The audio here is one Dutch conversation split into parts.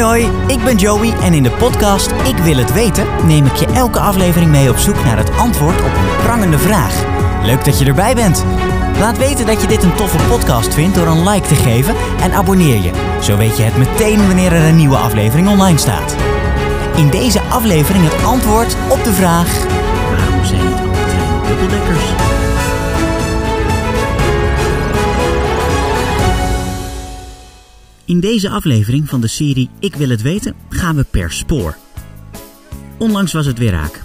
Hoi ik ben Joey en in de podcast Ik wil het weten neem ik je elke aflevering mee op zoek naar het antwoord op een prangende vraag. Leuk dat je erbij bent. Laat weten dat je dit een toffe podcast vindt door een like te geven en abonneer je. Zo weet je het meteen wanneer er een nieuwe aflevering online staat. In deze aflevering het antwoord op de vraag: waarom zijn alle treinen dubbeldekkers? In deze aflevering van de serie Ik wil het weten gaan we per spoor. Onlangs was het weer raak.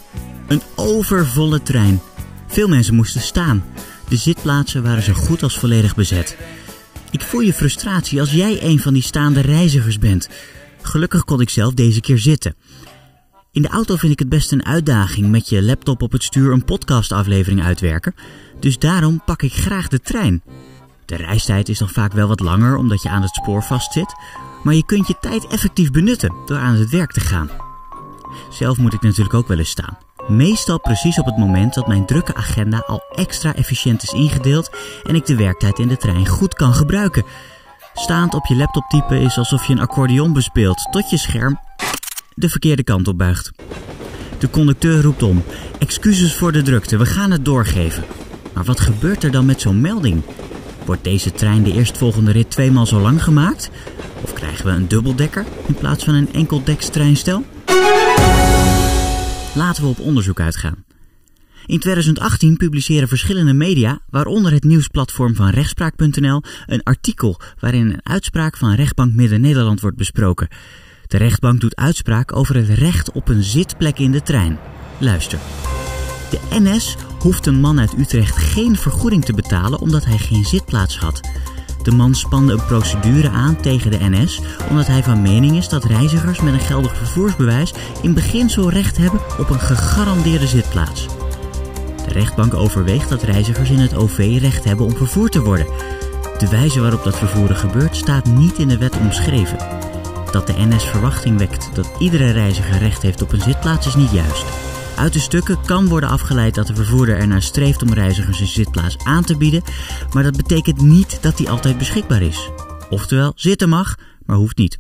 Een overvolle trein. Veel mensen moesten staan. De zitplaatsen waren zo goed als volledig bezet. Ik voel je frustratie als jij een van die staande reizigers bent. Gelukkig kon ik zelf deze keer zitten. In de auto vind ik het best een uitdaging met je laptop op het stuur een podcastaflevering uitwerken. Dus daarom pak ik graag de trein. De reistijd is dan vaak wel wat langer omdat je aan het spoor vastzit, maar je kunt je tijd effectief benutten door aan het werk te gaan. Zelf moet ik natuurlijk ook wel eens staan. Meestal precies op het moment dat mijn drukke agenda al extra efficiënt is ingedeeld en ik de werktijd in de trein goed kan gebruiken. Staand op je laptop typen is alsof je een accordeon bespeelt tot je scherm de verkeerde kant op buigt. De conducteur roept om. Excuses voor de drukte, we gaan het doorgeven. Maar wat gebeurt er dan met zo'n melding? Wordt deze trein de eerstvolgende rit tweemaal zo lang gemaakt? Of krijgen we een dubbeldekker in plaats van een enkeldeksstreinstel? Laten we op onderzoek uitgaan. In 2018 publiceren verschillende media, waaronder het nieuwsplatform van rechtspraak.nl, een artikel waarin een uitspraak van rechtbank Midden-Nederland wordt besproken. De rechtbank doet uitspraak over het recht op een zitplek in de trein. Luister. De NS hoeft een man uit Utrecht geen vergoeding te betalen omdat hij geen zitplaats had. De man spande een procedure aan tegen de NS omdat hij van mening is dat reizigers met een geldig vervoersbewijs in beginsel recht hebben op een gegarandeerde zitplaats. De rechtbank overweegt dat reizigers in het OV recht hebben om vervoerd te worden. De wijze waarop dat vervoeren gebeurt staat niet in de wet omschreven. Dat de NS verwachting wekt dat iedere reiziger recht heeft op een zitplaats is niet juist. Uit de stukken kan worden afgeleid dat de vervoerder ernaar streeft om reizigers een zitplaats aan te bieden, maar dat betekent niet dat die altijd beschikbaar is. Oftewel, zitten mag, maar hoeft niet.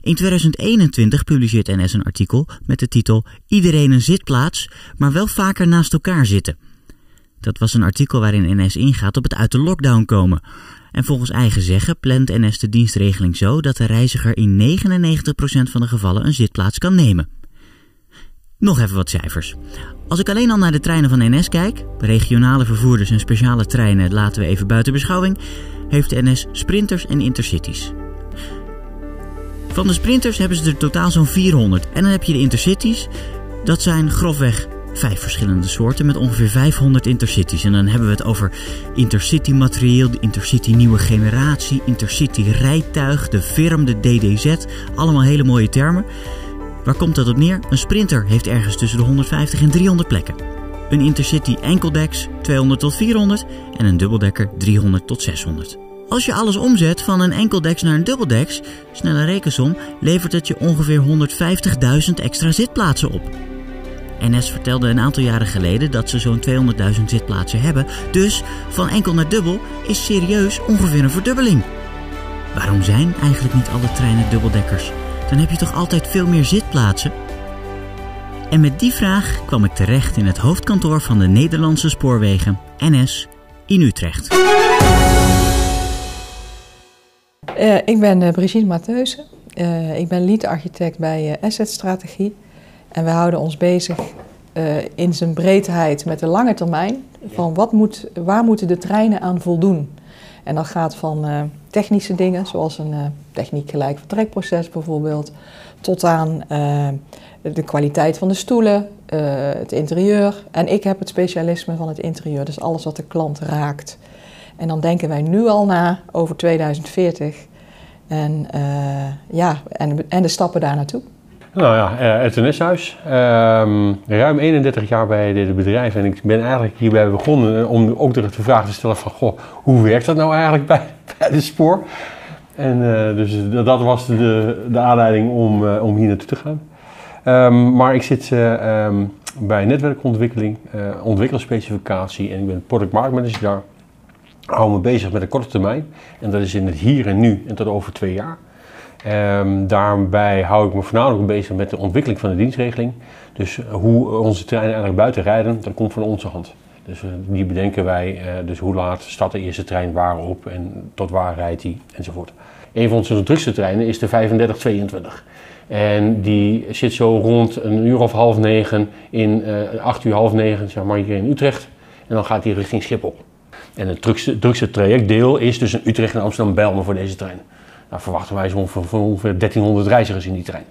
In 2021 publiceert NS een artikel met de titel Iedereen een zitplaats, maar wel vaker naast elkaar zitten. Dat was een artikel waarin NS ingaat op het uit de lockdown komen. En volgens eigen zeggen plant NS de dienstregeling zo dat de reiziger in 99% van de gevallen een zitplaats kan nemen. Nog even wat cijfers. Als ik alleen al naar de treinen van NS kijk, regionale vervoerders en speciale treinen laten we even buiten beschouwing, heeft de NS sprinters en intercities. Van de sprinters hebben ze er totaal zo'n 400. En dan heb je de intercities. Dat zijn grofweg vijf verschillende soorten met ongeveer 500 intercities. En dan hebben we het over intercity materieel, de intercity nieuwe generatie, intercity rijtuig, de firm, de DDZ. Allemaal hele mooie termen. Waar komt dat op neer? Een sprinter heeft ergens tussen de 150 en 300 plekken. Een intercity enkeldeks 200 tot 400 en een dubbeldekker 300 tot 600. Als je alles omzet van een enkeldeks naar een dubbeldeks, snelle rekensom, levert het je ongeveer 150.000 extra zitplaatsen op. NS vertelde een aantal jaren geleden dat ze zo'n 200.000 zitplaatsen hebben, dus van enkel naar dubbel is serieus ongeveer een verdubbeling. Waarom zijn eigenlijk niet alle treinen dubbeldekkers? Dan heb je toch altijd veel meer zitplaatsen? En met die vraag kwam ik terecht in het hoofdkantoor van de Nederlandse Spoorwegen, NS, in Utrecht. Uh, ik ben uh, Brigitte Matheusen. Uh, ik ben lead-architect bij Asset Strategie. En we houden ons bezig in zijn breedheid met de lange termijn. Van wat moet, waar moeten de treinen aan voldoen? En dat gaat van technische dingen, zoals een techniek gelijk vertrekproces bijvoorbeeld, tot aan de kwaliteit van de stoelen, het interieur. En ik heb het specialisme van het interieur, dus alles wat de klant raakt. En dan denken wij nu al na over 2040 en, uh, ja, en, en de stappen daar naartoe. Nou ja, uh, het NS-huis. Um, ruim 31 jaar bij dit bedrijf en ik ben eigenlijk hierbij begonnen om ook de vraag te stellen van, goh, hoe werkt dat nou eigenlijk bij, bij de spoor? En uh, dus dat was de, de aanleiding om, om hier naartoe te gaan. Um, maar ik zit um, bij netwerkontwikkeling, ontwikkelspecificatie en ik ben product market manager daar hou me bezig met de korte termijn. En dat is in het hier en nu en tot over twee jaar. Ehm, daarbij hou ik me voornamelijk bezig met de ontwikkeling van de dienstregeling. Dus hoe onze treinen eigenlijk buiten rijden, dat komt van onze hand. Dus die bedenken wij, dus hoe laat staat de eerste trein waarop en tot waar rijdt die enzovoort. Een van onze drukste treinen is de 3522. En die zit zo rond een uur of half negen in acht uur half negen, zeg maar, hier in Utrecht. En dan gaat die richting Schiphol. En het drukste, drukste trajectdeel is tussen Utrecht en Amsterdam-Bijlmer voor deze trein. Nou verwachten wij zo'n ongeveer 1300 reizigers in die trein.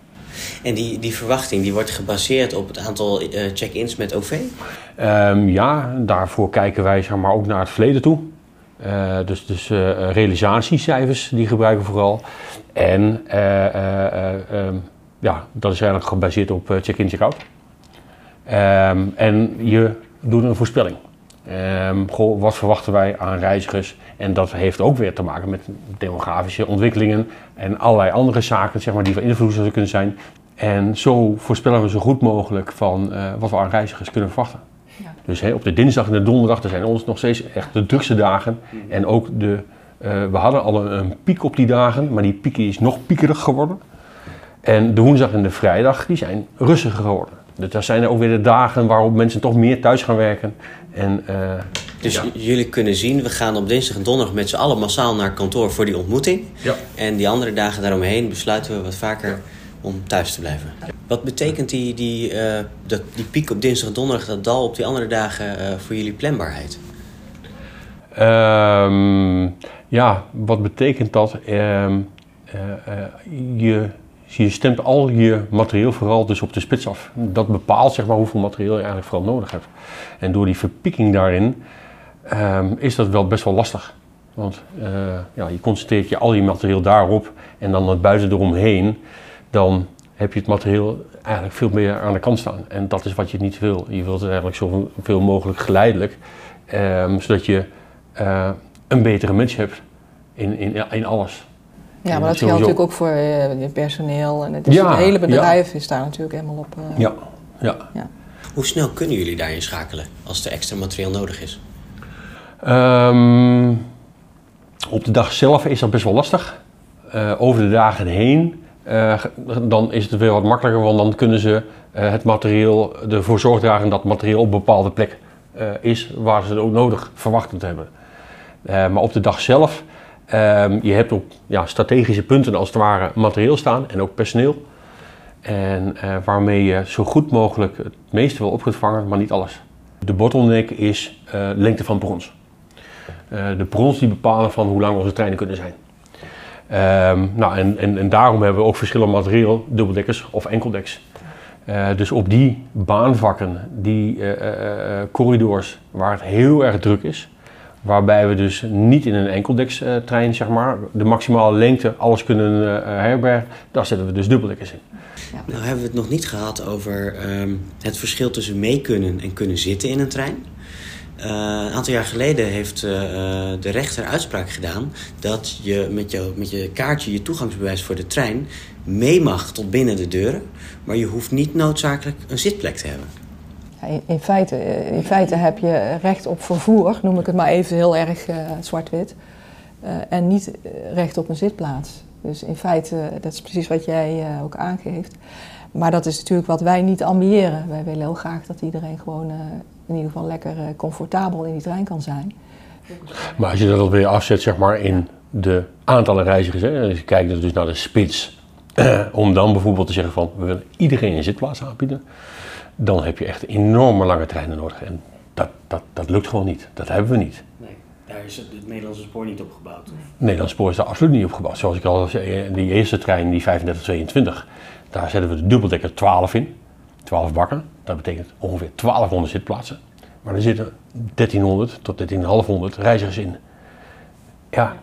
En die, die verwachting die wordt gebaseerd op het aantal uh, check-ins met OV? Um, ja, daarvoor kijken wij zeg maar, ook naar het verleden toe. Uh, dus dus uh, realisatiecijfers die gebruiken we vooral. En um, ja, dat is eigenlijk gebaseerd op check-in, check-out. Um, en je doet een voorspelling. Goh, wat verwachten wij aan reizigers? En dat heeft ook weer te maken met demografische ontwikkelingen en allerlei andere zaken zeg maar, die van invloed zouden kunnen zijn. En zo voorspellen we zo goed mogelijk van uh, wat we aan reizigers kunnen verwachten. Ja. Dus op de dinsdag en de donderdag zijn ons nog steeds echt de drukste dagen. En ook de, uh, we hadden al een, een, piek op die dagen, maar die piek is nog piekerig geworden. En de woensdag en de vrijdag die zijn rustiger geworden. Dus dat zijn ook weer de dagen waarop mensen toch meer thuis gaan werken. En, uh, dus ja. jullie kunnen zien, we gaan op dinsdag en donderdag met z'n allen massaal naar kantoor voor die ontmoeting. Ja. En die andere dagen daaromheen besluiten we wat vaker ja. om thuis te blijven. Wat betekent die, die, uh, dat, die piek op dinsdag en donderdag, dat dal op die andere dagen uh, voor jullie planbaarheid? Um, ja, wat betekent dat? Um, je je stemt al je materieel vooral dus op de spits af. Dat bepaalt zeg maar, hoeveel materieel je eigenlijk vooral nodig hebt. En door die verpikking daarin um, is dat wel best wel lastig. Want uh, ja, je concentreert je al je materieel daarop en dan het buiten eromheen. Dan heb je het materieel eigenlijk veel meer aan de kant staan. En dat is wat je niet wil. Je wilt het eigenlijk zoveel mogelijk geleidelijk. Um, zodat je uh, een betere mens hebt in, in, in alles. Ja, maar dat geldt natuurlijk ook voor uh, personeel. En het, is ja, het hele bedrijf ja. is daar natuurlijk helemaal op. Uh, ja. Ja. ja. Hoe snel kunnen jullie daarin schakelen als er extra materieel nodig is? Um, op de dag zelf is dat best wel lastig. Uh, over de dagen heen dan is het weer wat makkelijker, want dan kunnen ze het materieel ervoor zorg dragen dat het materieel op een bepaalde plek is waar ze het ook nodig verwachten te hebben. maar op de dag zelf Um, je hebt op ja, strategische punten als het ware materieel staan en ook personeel. En uh, waarmee je zo goed mogelijk het meeste wel op kunt vangen, maar niet alles. De bottleneck is uh, lengte van brons. Uh, de brons die bepalen van hoe lang onze treinen kunnen zijn. Um, nou, en, en, daarom hebben we ook verschillend materieel, dubbeldekkers of enkeldeks. dus op die baanvakken, die corridors waar het heel erg druk is, Waarbij we dus niet in een enkeldekstrein, zeg maar, de maximale lengte, alles kunnen uh, herbergen. Daar zetten we dus dubbeldekkers in. Ja. Nou hebben we het nog niet gehad over um, het verschil tussen mee kunnen en kunnen zitten in een trein. Uh, een aantal jaar geleden heeft uh, de rechter uitspraak gedaan dat je met, jou, met je kaartje, je toegangsbewijs voor de trein, mee mag tot binnen de deuren, maar je hoeft niet noodzakelijk een zitplek te hebben. In, in, feite, eh, in feite heb je recht op vervoer, noem ik het maar even heel erg uh, zwart-wit, uh, en niet recht op een zitplaats. Dus in feite, dat is precies wat jij uh, ook aangeeft. Maar dat is natuurlijk wat wij niet ambiëren. Wij willen heel graag dat iedereen gewoon in ieder geval lekker comfortabel in die trein kan zijn. Maar als je dat weer afzet zeg maar, in de aantallen reizigers, hè, als je kijkt dus naar de spits, om dan bijvoorbeeld te zeggen van we willen iedereen een zitplaats aanbieden dan heb je echt enorme lange treinen nodig. En dat, dat, dat lukt gewoon niet. Dat hebben we niet. Nee, daar is het, het Nederlandse spoor niet op gebouwd. Het Nederlandse spoor is daar absoluut niet op gebouwd. Zoals ik al zei, die eerste trein, die 3522, daar zetten we de dubbeldekker 12 in. 12 bakken. Dat betekent ongeveer 1200 zitplaatsen. Maar er zitten 1300 tot 1300 reizigers in. Ja,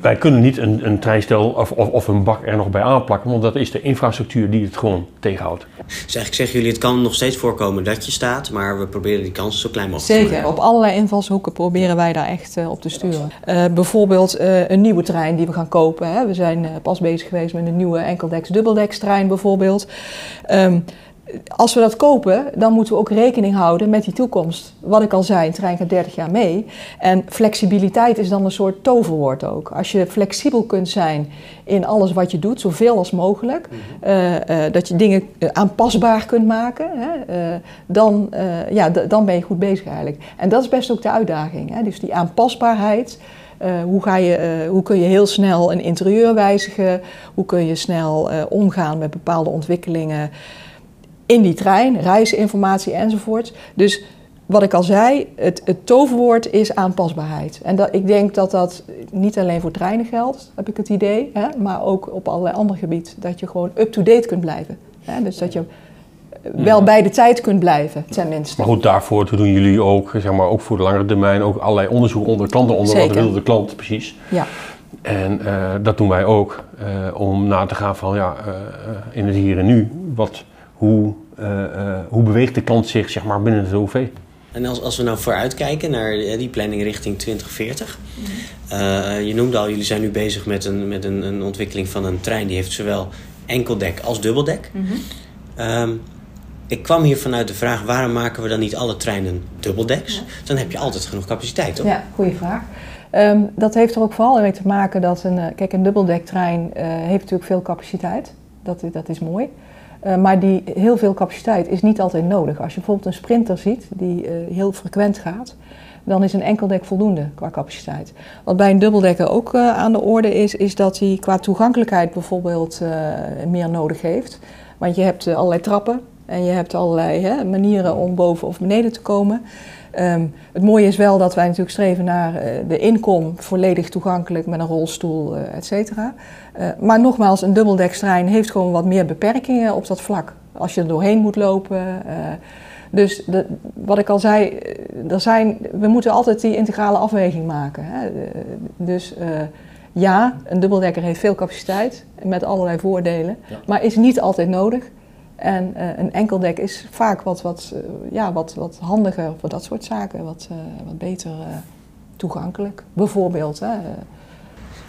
wij kunnen niet een, een treinstel of, of, of, een bak er nog bij aanplakken, want dat is de infrastructuur die het gewoon tegenhoudt. Dus eigenlijk zeggen jullie, het kan nog steeds voorkomen dat je staat, maar we proberen die kans zo klein mogelijk Zeker, te maken. op allerlei invalshoeken proberen wij daar echt uh, op te sturen. Uh, bijvoorbeeld uh, een nieuwe trein die we gaan kopen. Hè. We zijn pas bezig geweest met een nieuwe enkeldeks dubbeldeks trein bijvoorbeeld. Um, als we dat kopen, dan moeten we ook rekening houden met die toekomst. Wat ik al zei, een trein gaat 30 jaar mee. En flexibiliteit is dan een soort toverwoord ook. Als je flexibel kunt zijn in alles wat je doet, zoveel als mogelijk, eh, dat je dingen eh, aanpasbaar kunt maken, hè, dan, ja, dan ben je goed bezig eigenlijk. En dat is best ook de uitdaging. Hè? Dus die aanpasbaarheid. hoe, ga je, hoe kun je heel snel een interieur wijzigen? Hoe kun je snel omgaan met bepaalde ontwikkelingen? In die trein, reisinformatie enzovoort. Dus wat ik al zei, het, het toverwoord is aanpasbaarheid. En dat, ik denk dat dat niet alleen voor treinen geldt, heb ik het idee, hè, maar ook op allerlei andere gebieden. Dat je gewoon up-to-date kunt blijven. Hè, dus dat je wel bij de tijd kunt blijven, tenminste. Maar goed, daarvoor doen jullie ook, zeg maar, ook voor de langere termijn, ook allerlei onderzoek onder klanten onder. Zeker. Wat wil de klant precies? Ja. En uh, dat doen wij ook, uh, om na te gaan van, ja, uh, in het hier en nu, wat hoe, uh, uh, hoe beweegt de klant zich zeg maar, binnen de OV? En als, als we nou vooruitkijken naar die planning richting 2040. Uh, je noemde al, jullie zijn nu bezig met, een, met een, een ontwikkeling van een trein die heeft zowel enkeldek als dubbeldek. Mm -hmm. ik kwam hier vanuit de vraag, waarom maken we dan niet alle treinen dubbeldeks? Ja. Dan heb je altijd genoeg capaciteit, toch? Ja, goede vraag. Um, dat heeft er ook vooral mee te maken dat een, kijk, een dubbeldek-trein uh, heeft natuurlijk veel capaciteit. Dat, dat is mooi. Uh, maar die heel veel capaciteit is niet altijd nodig. Als je bijvoorbeeld een sprinter ziet die uh, heel frequent gaat, dan is een enkeldek voldoende qua capaciteit. Wat bij een dubbeldekker ook uh, aan de orde is, is dat hij qua toegankelijkheid bijvoorbeeld meer nodig heeft. Want je hebt allerlei trappen en je hebt allerlei hè, manieren om boven of beneden te komen. Um, het mooie is wel dat wij natuurlijk streven naar uh, de inkom volledig toegankelijk met een rolstoel, uh, et cetera. Uh, maar nogmaals, een dubbeldekstrein heeft gewoon wat meer beperkingen op dat vlak. Als je er doorheen moet lopen. dus de, wat ik al zei, er zijn, we moeten altijd die integrale afweging maken. Hè. dus ja, een dubbeldekker heeft veel capaciteit met allerlei voordelen, ja. maar is niet altijd nodig. En uh, een enkeldek is vaak wat, wat, uh, ja, wat, wat handiger voor dat soort zaken, wat, uh, wat beter toegankelijk. Bijvoorbeeld. Hè.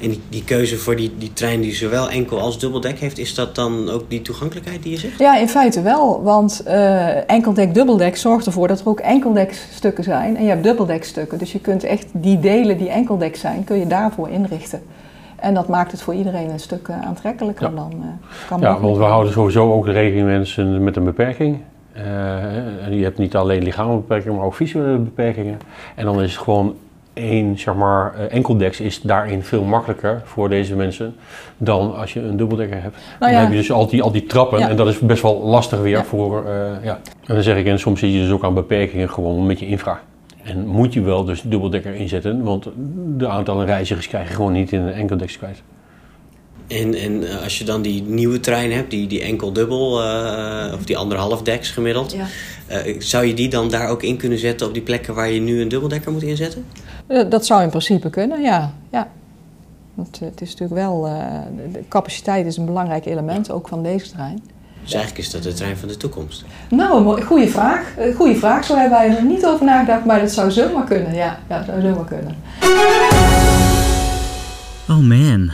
En die, die, keuze voor die, die trein die zowel enkel als dubbeldek heeft, is dat dan ook die toegankelijkheid die je zegt? Ja, in feite wel. Want enkeldek, dubbeldek zorgt ervoor dat er ook enkeldekstukken zijn en je hebt dubbeldekstukken. Dus je kunt echt die delen die enkeldek zijn, kun je daarvoor inrichten. En dat maakt het voor iedereen een stuk uh, aantrekkelijker ja. dan uh, kan Ja, want we houden sowieso ook rekening met mensen met een beperking. En je hebt niet alleen lichamelijke beperkingen, maar ook visuele beperkingen. En dan is het gewoon één, zeg maar, enkeldex is daarin veel makkelijker voor deze mensen dan als je een dubbeldekker hebt. Nou dan heb je dus al die, al die trappen ja. en dat is best wel lastig weer ja. voor, ja. En dan zeg ik, en soms zit je dus ook aan beperkingen gewoon met je infra. En moet je wel dus dubbeldekker inzetten, want de aantallen reizigers krijg je gewoon niet in een enkeldekker kwijt. En, en als je dan die nieuwe trein hebt, die, die enkel-dubbel, uh, of die anderhalf deks gemiddeld, ja. uh, zou je die dan daar ook in kunnen zetten op die plekken waar je nu een dubbeldekker moet inzetten? Dat zou in principe kunnen, ja. ja. Want het is natuurlijk wel, uh, de capaciteit is een belangrijk element, ook van deze trein. Dus eigenlijk is dat de trein van de toekomst. Nou, goede vraag. Goede vraag. Zo hebben wij er niet over nagedacht, maar dat zou zomaar kunnen. Ja, ja dat zou zomaar kunnen. Oh man,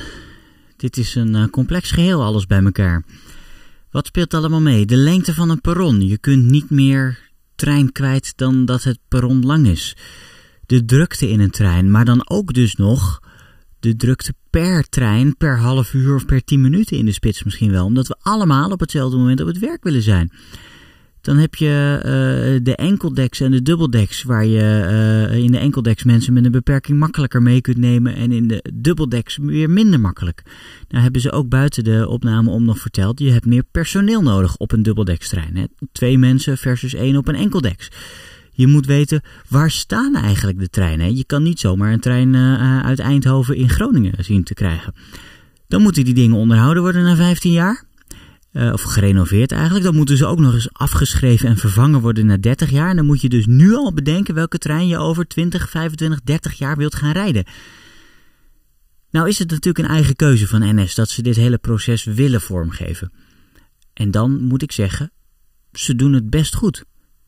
dit is een uh, complex geheel alles bij elkaar. Wat speelt allemaal mee? De lengte van een perron. Je kunt niet meer trein kwijt dan dat het perron lang is. De drukte in een trein, maar dan ook dus nog de drukte per trein, per half uur of per tien minuten in de spits misschien wel. Omdat we allemaal op hetzelfde moment op het werk willen zijn. Dan heb je uh, de enkeldeks en de dubbeldeks, waar je uh, in de enkeldeks mensen met een beperking makkelijker mee kunt nemen en in de dubbeldeks weer minder makkelijk. Nou hebben ze ook buiten de opname om nog verteld, je hebt meer personeel nodig op een dubbeldekstrein. Hè? Twee mensen versus één op een enkeldeks. Je moet weten, waar staan eigenlijk de treinen? Je kan niet zomaar een trein uh, uit Eindhoven in Groningen zien te krijgen. Dan moeten die dingen onderhouden worden na 15 jaar. Uh, of gerenoveerd eigenlijk. Dan moeten ze ook nog eens afgeschreven en vervangen worden na 30 jaar. En dan moet je dus nu al bedenken welke trein je over 20, 25, 30 jaar wilt gaan rijden. Nou is het natuurlijk een eigen keuze van NS dat ze dit hele proces willen vormgeven. En dan moet ik zeggen, ze doen het best goed.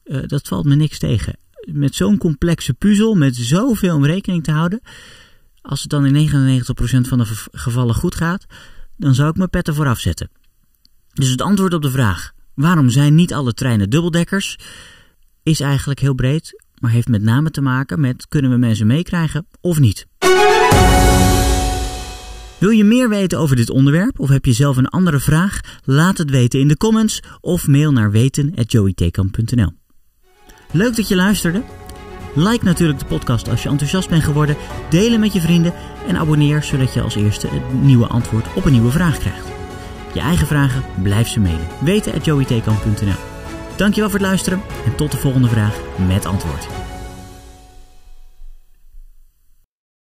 Uh, dat valt me niks tegen. Met zo'n complexe puzzel, met zoveel om rekening te houden. Als het dan in 99% van de gevallen goed gaat, dan zou ik mijn pet ervoor afzetten. Dus het antwoord op de vraag: Waarom zijn niet alle treinen dubbeldekkers? Is eigenlijk heel breed, maar heeft met name te maken met kunnen we mensen meekrijgen of niet. Wil je meer weten over dit onderwerp of heb je zelf een andere vraag? Laat het weten in de comments of mail naar weten@joeytekamp.nl. Leuk dat je luisterde. Like natuurlijk de podcast als je enthousiast bent geworden. Deel hem met je vrienden en abonneer zodat je als eerste het nieuwe antwoord op een nieuwe vraag krijgt. Je eigen vragen, blijf ze mailen. Weten@joeytekamp.nl. Dankjewel voor het luisteren en tot de volgende vraag met antwoord.